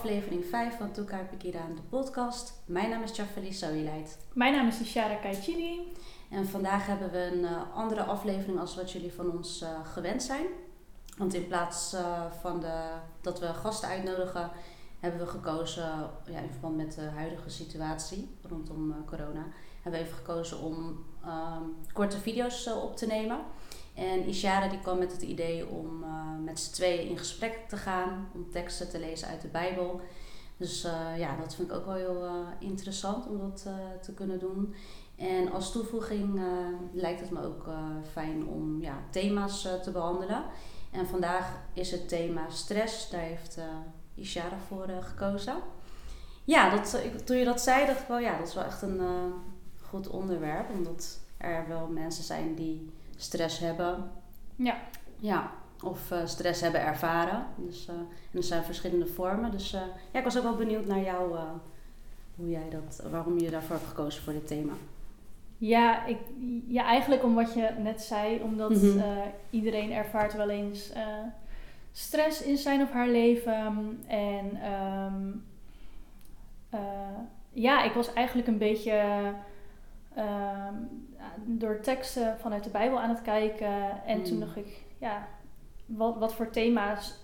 aflevering 5 van Toekar Pikira de podcast. Mijn naam is Jafeli Soileit. Mijn naam is Ishara Kaichini. En vandaag hebben we een uh, andere aflevering als wat jullie van ons uh, gewend zijn. Want in plaats uh, van de, dat we gasten uitnodigen, hebben we gekozen, ja, in verband met de huidige situatie rondom corona, hebben we even gekozen om korte video's op te nemen. En Ishara die kwam met het idee om uh, met z'n tweeën in gesprek te gaan, om teksten te lezen uit de Bijbel. Dus uh, ja, dat vind ik ook wel heel uh, interessant om dat te kunnen doen. En als toevoeging lijkt het me ook fijn om ja, thema's te behandelen. En vandaag is het thema stress, daar heeft Ishara voor gekozen. Ja, dat, toen je dat zei, dacht ik wel, ja, dat is wel echt een goed onderwerp. Omdat er wel mensen zijn die stress hebben. Ja. Ja, of uh, stress hebben ervaren. Dus, uh, en er zijn verschillende vormen. Dus uh, ja, ik was ook wel benieuwd naar jou, hoe jij dat, waarom je daarvoor hebt gekozen voor dit thema. Ja, ik, ja, eigenlijk om wat je net zei, omdat mm -hmm. iedereen ervaart wel eens stress in zijn of haar leven. En um, ja, ik was eigenlijk een beetje uh, door teksten vanuit de Bijbel aan het kijken. En toen mm. dacht ik, ja, wat, wat voor thema's.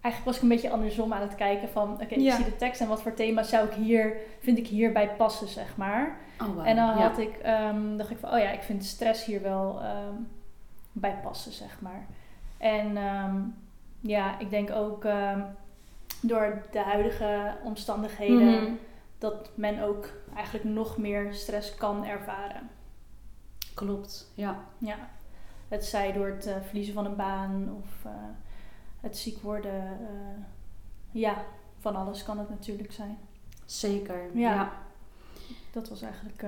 Eigenlijk was ik een beetje andersom aan het kijken van, oké, okay, ja. ik zie de tekst en wat voor thema's zou ik hier, vind ik hierbij passen, zeg maar. Oh, wow. En dan ja. had ik, um, dacht ik van, oh ja, ik vind stress hier wel um, bij passen, zeg maar. En um, ja, ik denk ook door de huidige omstandigheden mm -hmm. dat men ook eigenlijk nog meer stress kan ervaren. Klopt, ja. Ja. Het zij door het uh, verliezen van een baan of uh, het ziek worden. Uh, ja, van alles kan het natuurlijk zijn. Zeker, ja. ja. Dat was eigenlijk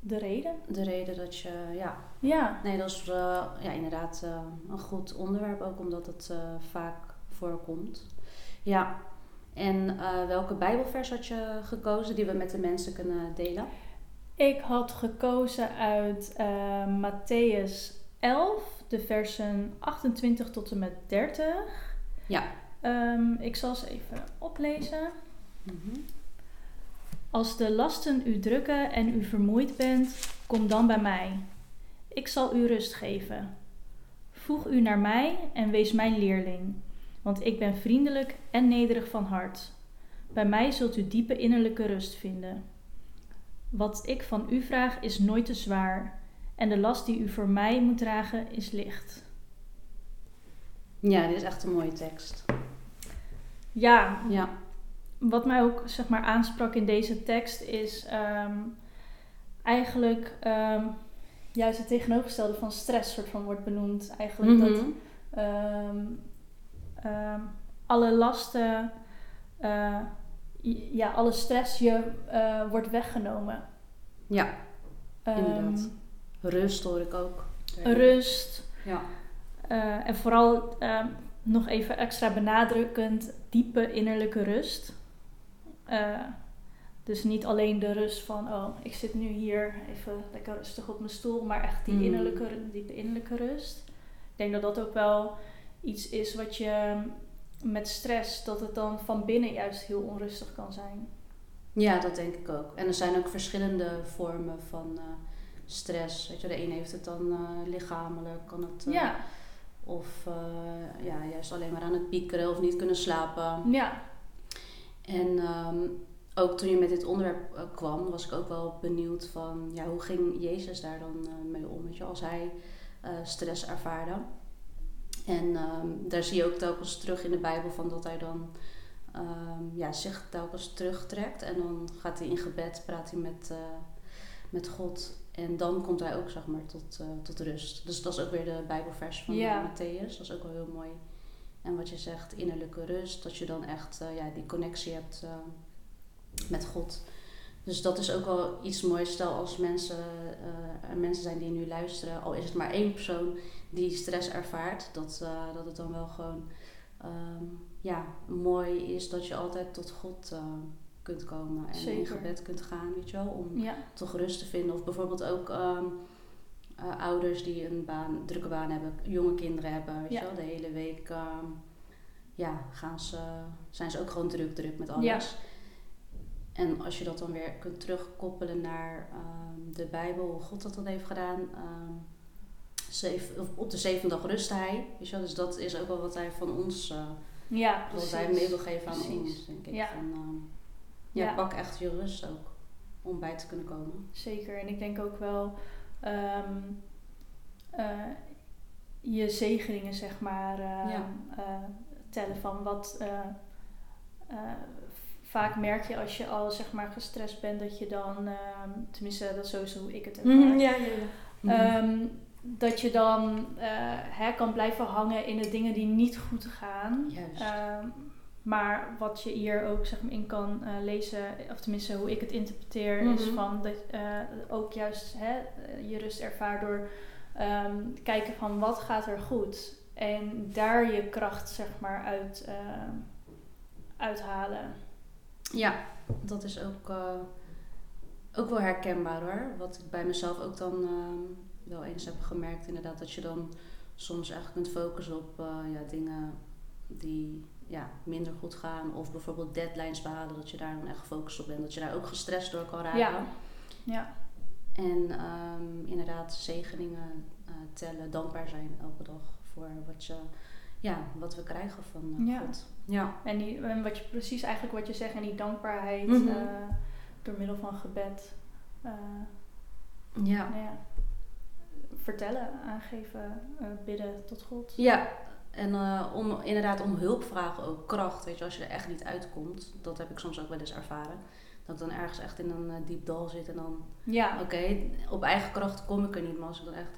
de reden. De reden dat je, ja. Ja. Nee, dat is ja, inderdaad een goed onderwerp ook omdat het vaak voorkomt. Ja. En welke Bijbelvers had je gekozen die we met de mensen kunnen delen? Ik had gekozen uit uh, Matthäus 11, de versen 28 tot en met 30. Ja. Um, ik zal ze even oplezen. Mm -hmm. Als de lasten u drukken en u vermoeid bent, kom dan bij mij. Ik zal u rust geven. Voeg u naar mij en wees mijn leerling, want ik ben vriendelijk en nederig van hart. Bij mij zult u diepe innerlijke rust vinden. Wat ik van u vraag is nooit te zwaar, en de last die u voor mij moet dragen is licht. Ja, dit is echt een mooie tekst. Ja, ja. wat mij ook zeg maar aansprak in deze tekst is um, eigenlijk um, juist het tegenovergestelde van stress soort van wordt benoemd. Eigenlijk mm -hmm. dat um, alle lasten uh, ja, alle stress je uh, wordt weggenomen. Ja, inderdaad. Um, rust hoor ik ook. Rust. Ja. Uh, en vooral uh, nog even extra benadrukkend, diepe innerlijke rust. Uh, dus niet alleen de rust van, oh, ik zit nu hier even lekker rustig op mijn stoel, maar echt die mm. innerlijke, diepe innerlijke rust. Ik denk dat dat ook wel iets is wat je met stress, dat het dan van binnen juist heel onrustig kan zijn. Ja, dat denk ik ook. En er zijn ook verschillende vormen van uh, stress. Weet je, de een heeft het dan uh, lichamelijk, kan het. Uh, ja. Of ja, juist alleen maar aan het piekeren of niet kunnen slapen. Ja. En um, ook toen je met dit onderwerp kwam, was ik ook wel benieuwd van ja, hoe ging Jezus daar dan mee om? Weet je, als hij stress ervaarde. En um, daar zie je ook telkens terug in de Bijbel van dat hij dan um, ja, zich telkens terugtrekt. En dan gaat hij in gebed, praat hij met, uh, met God. En dan komt hij ook zeg maar tot, uh, tot rust. Dus dat is ook weer de Bijbelvers van ja. Matthäus. Dat is ook wel heel mooi. En wat je zegt, innerlijke rust. Dat je dan echt uh, ja, die connectie hebt met God. Dus dat is ook wel iets moois. Stel als mensen, uh, er mensen zijn die nu luisteren, al is het maar één persoon die stress ervaart, dat, uh, dat het dan wel gewoon um, ja, mooi is dat je altijd tot God uh, kunt komen en Zeker. in gebed kunt gaan, weet je wel, om ja. toch rust te vinden. Of bijvoorbeeld ook um, ouders die een baan, drukke baan hebben, jonge kinderen hebben, weet ja. je wel, de hele week. Um, ja, gaan ze, zijn ze ook gewoon druk, druk met alles. Ja. En als je dat dan weer kunt terugkoppelen naar ehm, de Bijbel, hoe God dat dan heeft gedaan. ehm, zeven, op de zevende dag rustte hij. Weet je wel? Dus dat is ook wel wat hij van ons, eh, Ja, wat hij mee wil geven aan Precies. ons, denk ik. Ja. Van, ehm, ja, Ja. pak echt je rust ook, om bij te kunnen komen. Zeker. En ik denk ook wel eh, je zegeningen, zeg maar, eh, tellen van wat. Vaak merk je als je al zeg maar gestrest bent dat je dan, ehm, tenminste dat is sowieso hoe ik het ervaar, Mhm, ja, ja, ja. Ehm, dat je dan eh, hè, kan blijven hangen in de dingen die niet goed gaan. Ehm, maar wat je hier ook zeg maar, in kan eh, lezen, of tenminste hoe ik het interpreteer, is Mhm. van dat eh, ook juist hè, je rust ervaart door kijken van wat gaat er goed. En daar je kracht zeg maar uit uithalen. Ja, dat is ook, eh, ook wel herkenbaar hoor. Wat ik bij mezelf ook dan ehm, wel eens heb gemerkt, inderdaad, dat je dan soms echt kunt focussen op eh, ja, dingen die ja, minder goed gaan. Of bijvoorbeeld deadlines behalen, dat je daar dan echt gefocust op bent. Dat je daar ook gestrest door kan raken. Ja. Ja, En ehm, inderdaad, zegeningen eh, tellen, dankbaar zijn elke dag voor wat, je, ja, wat we krijgen van eh, Ja. God. Ja. en, die, en wat je precies eigenlijk wat je zegt, en die dankbaarheid Mhm. eh, door middel van gebed. eh, Ja. nou ja, vertellen, aangeven, eh, bidden tot God. Ja, en eh, om, inderdaad om hulp vragen ook, kracht. Weet je, als je er echt niet uitkomt, dat heb ik soms ook wel eens ervaren. Dat ik dan ergens echt in een diep dal zit en dan, Ja, oké, op eigen kracht kom ik er niet. Maar als ik dan echt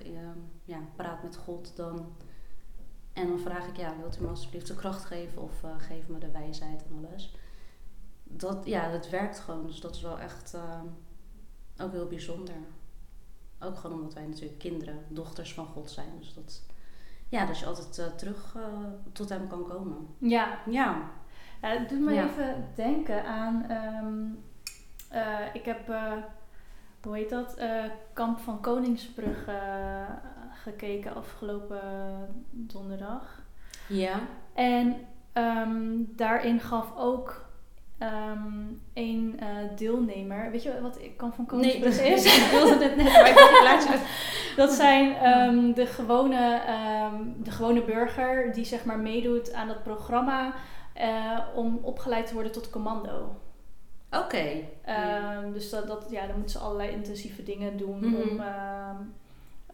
ja, praat met God, dan... En dan vraag ik, ja, wilt u me alsjeblieft de kracht geven of eh, geef me de wijsheid en alles. Dat, ja, dat werkt gewoon. Dus dat is wel echt eh, ook heel bijzonder. Ook gewoon omdat wij natuurlijk kinderen, dochters van God zijn. Dus dat, ja, dat je altijd eh, terug tot hem kan komen. ja. Ja. Ja, het doet me Ja. even denken aan. ehm, eh, ik heb, hoe heet dat? Kamp van Koningsbrug gekeken afgelopen donderdag. Ja. En ehm, daarin gaf ook ehm een eh, deelnemer. Weet je wat Kamp van Koningsbrug Nee, is? ik wilde het net, maar ik ik Dat zijn ehm, de, gewone, de gewone burger die zeg maar meedoet aan dat programma eh, om opgeleid te worden tot commando. Oké. Dus dat, dat, ja, dan moeten ze allerlei intensieve dingen doen Mhm. om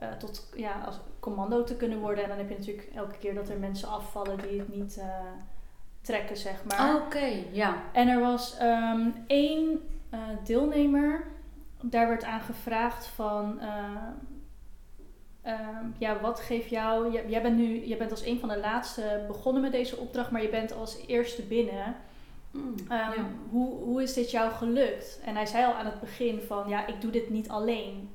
eh, tot ja, als commando te kunnen worden. En dan heb je natuurlijk elke keer dat er mensen afvallen die het niet eh, trekken, zeg maar. Oké, ja. En er was ehm, één eh, deelnemer, daar werd aan gevraagd van, eh, ehm, ja, wat geeft jou, jij, jij bent nu, jij bent als een van de laatste begonnen met deze opdracht, maar je bent als eerste binnen. Mm, Ehm, ja. hoe, hoe is dit jou gelukt? En hij zei al aan het begin van, ja, ik doe dit niet alleen.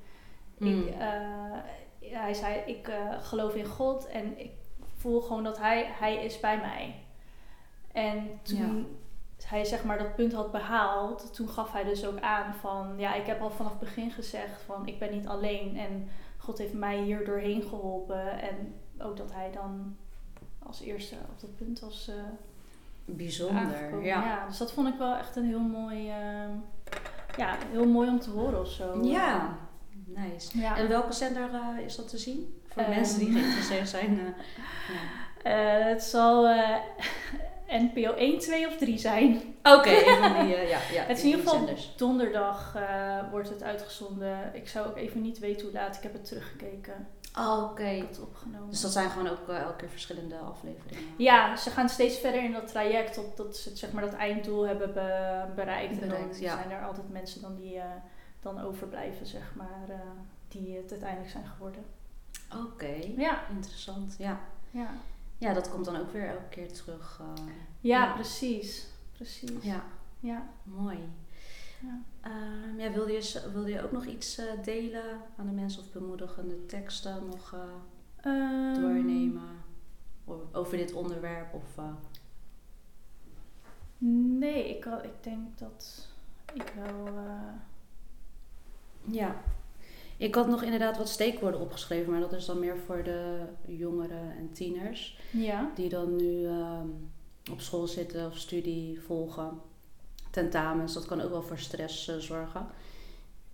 Mm. Ik, eh, hij zei, ik eh, geloof in God en ik voel gewoon dat hij, hij is bij mij. En toen hij zeg maar dat punt had behaald, toen gaf hij dus ook aan van, ja, ik heb al vanaf het begin gezegd van, ik ben niet alleen en God heeft mij hier doorheen geholpen. En ook dat hij dan als eerste op dat punt was eh Bijzonder, ja. Ja, dus dat vond ik wel echt een heel mooi, ja, heel mooi om te horen of zo. Ja, nice. Ja. En welke zender eh, is dat te zien? Voor Ehm. mensen die geïnteresseerd zijn. eh, ja. Eh, het zal NPO 1, 2 of 3 zijn. Oké, ja, ja. Het is in ieder geval donderdag wordt het uitgezonden. Ik zou ook even niet weten hoe laat. Ik heb het teruggekeken. Oh, oké. Ik het opgenomen. Dus dat zijn gewoon ook elke keer verschillende afleveringen. Ja, ze gaan steeds verder in dat traject tot ze zeg maar, dat einddoel hebben be- bereikt. En Bereikt, dan zijn er altijd mensen dan die dan overblijven, zeg maar, eh, die het uiteindelijk zijn geworden. Oké, Ja, interessant. Ja. ja. ja, dat komt dan ook weer elke keer terug. eh, ja, Ja. precies. Precies. ja, Ja. mooi. Ja. Ehm, ja, wilde, je, wilde je ook nog iets eh, delen aan de mensen of bemoedigende teksten nog eh, Ehm, doornemen over dit onderwerp? Of, Nee, ik, ik denk dat ik wel. Eh, Ja. Ik had nog inderdaad wat steekwoorden opgeschreven, maar dat is dan meer voor de jongeren en tieners. ja. Die dan nu ehm, op school zitten of studie volgen. Tentamens, dat kan ook wel voor stress eh, zorgen.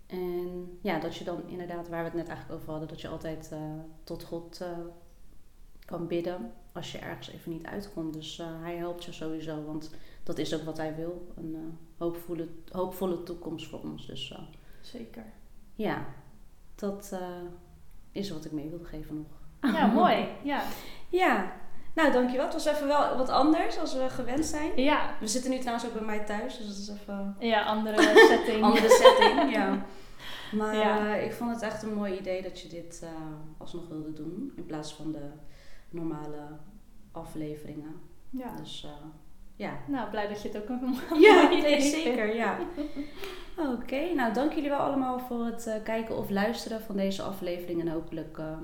En ja, dat je dan inderdaad, waar we het net eigenlijk over hadden, dat je altijd tot God kan bidden als je ergens even niet uitkomt. Dus hij helpt je sowieso, want dat is ook wat hij wil. Een hoopvolle, hoopvolle toekomst voor ons. Dus, Zeker. Ja, dat is wat ik mee wilde geven nog. Ja, mooi. Ja. ja. Nou, dankjewel. Het was even wel wat anders als we gewend zijn. Ja. We zitten nu trouwens ook bij mij thuis, dus dat is even... Ja, andere setting. andere setting, ja. Maar ja. Uh, ik vond het echt een mooi idee dat je dit uh, alsnog wilde doen. In plaats van de normale afleveringen. Ja. Dus uh, ja. Nou, blij dat je het ook een Ja, nee, zeker, ja. Oké, nou dank jullie wel allemaal voor het kijken of luisteren van deze aflevering. En hopelijk ehm,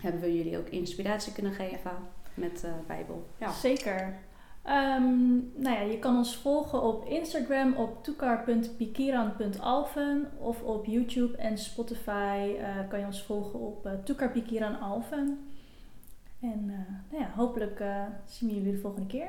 hebben we jullie ook inspiratie kunnen geven met de Bijbel. Ja. Zeker. Um, nou ja, je kan ons volgen op Instagram op toekar.pikiran.alven of op YouTube en Spotify uh, kan je ons volgen op uh, Toekar Alven. En nou ja, hopelijk zien we jullie de volgende keer.